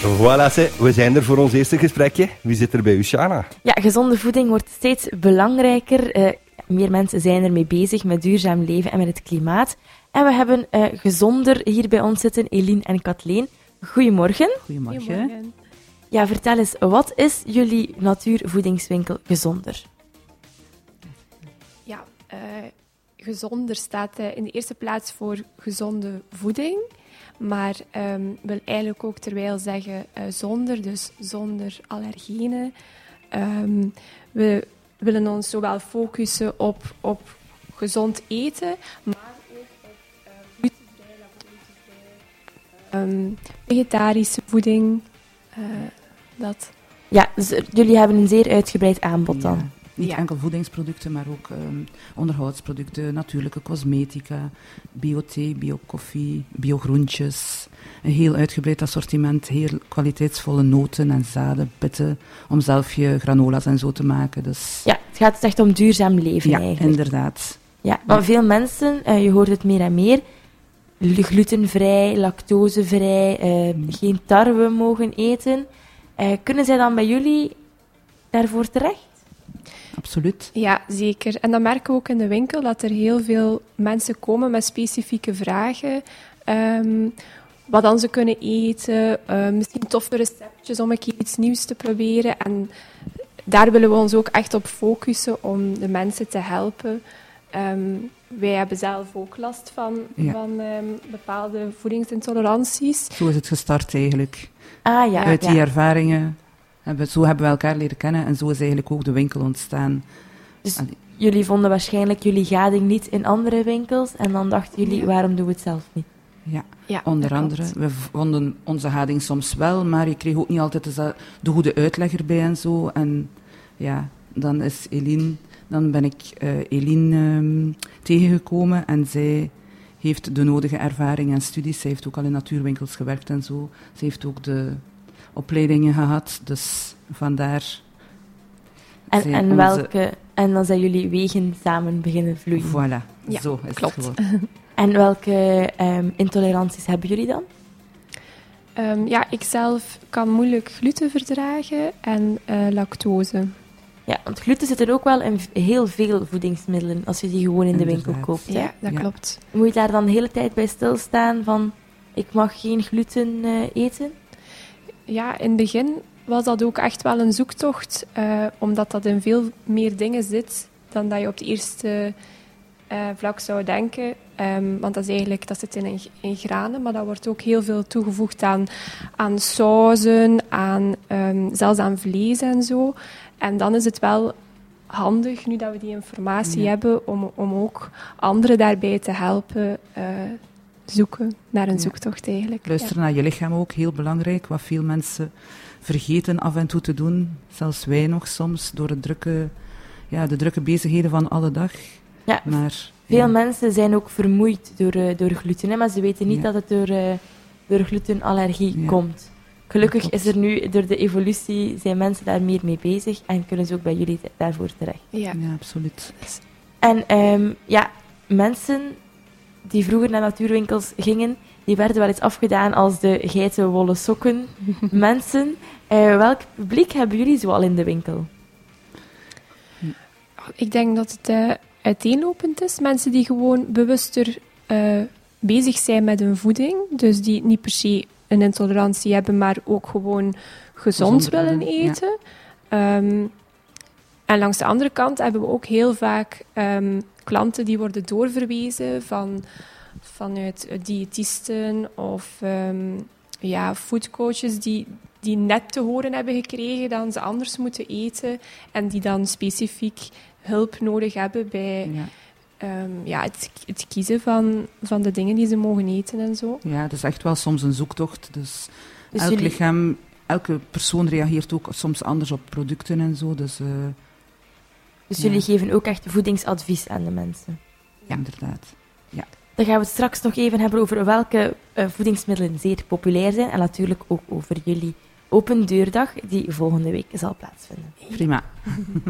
Voilà, ze. we zijn er voor ons eerste gesprekje. Wie zit er bij u, Shana? Ja, gezonde voeding wordt steeds belangrijker. Uh, meer mensen zijn ermee bezig met duurzaam leven en met het klimaat. En we hebben uh, gezonder hier bij ons zitten, Eline en Kathleen. Goedemorgen. Goedemorgen. Goedemorgen. Ja, vertel eens, wat is jullie natuurvoedingswinkel Gezonder? Ja, uh, Gezonder staat in de eerste plaats voor gezonde voeding. Maar um, wil eigenlijk ook terwijl zeggen uh, zonder, dus zonder allergenen. Um, we willen ons zowel focussen op, op gezond eten, maar ook op uh, glutenvrij, lactosevrij, um, vegetarische voeding. Uh, dat. Ja, dus jullie hebben een zeer uitgebreid aanbod dan. Ja. Niet enkel voedingsproducten, maar ook um, onderhoudsproducten, natuurlijke cosmetica, bio-thee, bio-koffie, bio-groentjes. Een heel uitgebreid assortiment, heel kwaliteitsvolle noten en zaden, pitten, om zelf je granola's en zo te maken. Dus... Ja, het gaat echt om duurzaam leven ja, eigenlijk. inderdaad. Ja, maar veel mensen, uh, je hoort het meer en meer, glutenvrij, lactosevrij, uh, geen tarwe mogen eten. Uh, kunnen zij dan bij jullie daarvoor terecht? Absoluut. Ja, zeker. En dan merken we ook in de winkel dat er heel veel mensen komen met specifieke vragen. Um, wat dan ze kunnen eten, uh, misschien toffe receptjes om een keer iets nieuws te proberen. En daar willen we ons ook echt op focussen om de mensen te helpen. Um, wij hebben zelf ook last van, ja. van um, bepaalde voedingsintoleranties. Zo is het gestart eigenlijk. Ah, ja, Uit die ja. ervaringen hebben, zo hebben we elkaar leren kennen en zo is eigenlijk ook de winkel ontstaan. Dus Allee. jullie vonden waarschijnlijk jullie gading niet in andere winkels en dan dachten jullie, ja. waarom doen we het zelf niet? Ja, ja onder andere. We vonden onze gading soms wel, maar je kreeg ook niet altijd de, de goede uitleg erbij en zo. En ja, dan is Eline, dan ben ik uh, Eline um, tegengekomen en zij heeft de nodige ervaring en studies. Zij heeft ook al in natuurwinkels gewerkt en zo. Ze heeft ook de opleidingen gehad, dus vandaar. En, en, onze... welke, en dan zijn jullie wegen samen beginnen vloeien. Voilà, ja, zo is klopt. het gewoon. en welke um, intoleranties hebben jullie dan? Um, ja, ik zelf kan moeilijk gluten verdragen en uh, lactose. Ja, want gluten zit er ook wel in heel veel voedingsmiddelen als je die gewoon in de Inderdaad. winkel koopt. Hè? Ja, dat Ja. klopt. Moet je daar dan de hele tijd bij stilstaan van ik mag geen gluten uh, eten? Ja, in het begin was dat ook echt wel een zoektocht, uh, omdat dat in veel meer dingen zit dan dat je op het eerste uh, vlak zou denken. Um, want dat is eigenlijk, dat zit in, in granen, maar dat wordt ook heel veel toegevoegd aan, aan sauzen, aan, um, zelfs aan vlees en zo. En dan is het wel handig, nu dat we die informatie Ja. hebben, om, om ook anderen daarbij te helpen uh, zoeken naar een Ja. zoektocht eigenlijk. Luisteren naar je lichaam ook heel belangrijk, wat veel mensen vergeten af en toe te doen. Zelfs wij nog soms, door het drukke, ja, de drukke bezigheden van alle dag. Ja, Maar, veel ja, mensen zijn ook vermoeid door, uh, door gluten, hè, maar ze weten niet Ja. dat het door, uh, door glutenallergie Ja. komt. Gelukkig is er nu, door de evolutie, zijn mensen daar meer mee bezig en kunnen ze ook bij jullie daarvoor terecht. Ja. ja, absoluut. En um, ja, mensen die vroeger naar natuurwinkels gingen, die werden wel eens afgedaan als de geitenwolle sokken mensen. Uh, welk publiek hebben jullie zoal in de winkel? Ik denk dat het uh, uiteenlopend is. Mensen die gewoon bewuster uh, bezig zijn met hun voeding, dus die niet per se een intolerantie hebben, maar ook gewoon gezond Gezonder, willen ja. eten. Um, en langs de andere kant hebben we ook heel vaak um, klanten die worden doorverwezen van, vanuit diëtisten of um, ja, foodcoaches die, die net te horen hebben gekregen dat ze anders moeten eten en die dan specifiek hulp nodig hebben bij Ja. um, ja, het, het, kiezen van, van de dingen die ze mogen eten en zo. ja, het is echt wel soms een zoektocht. Dus, Dus elk jullie- lichaam, elke persoon reageert ook soms anders op producten en zo. Dus uh, Dus Ja. jullie geven ook echt voedingsadvies aan de mensen. ja. inderdaad. Dan gaan we het straks nog even hebben over welke uh, voedingsmiddelen zeer populair zijn en natuurlijk ook over jullie open deurdag die volgende week zal plaatsvinden. Prima.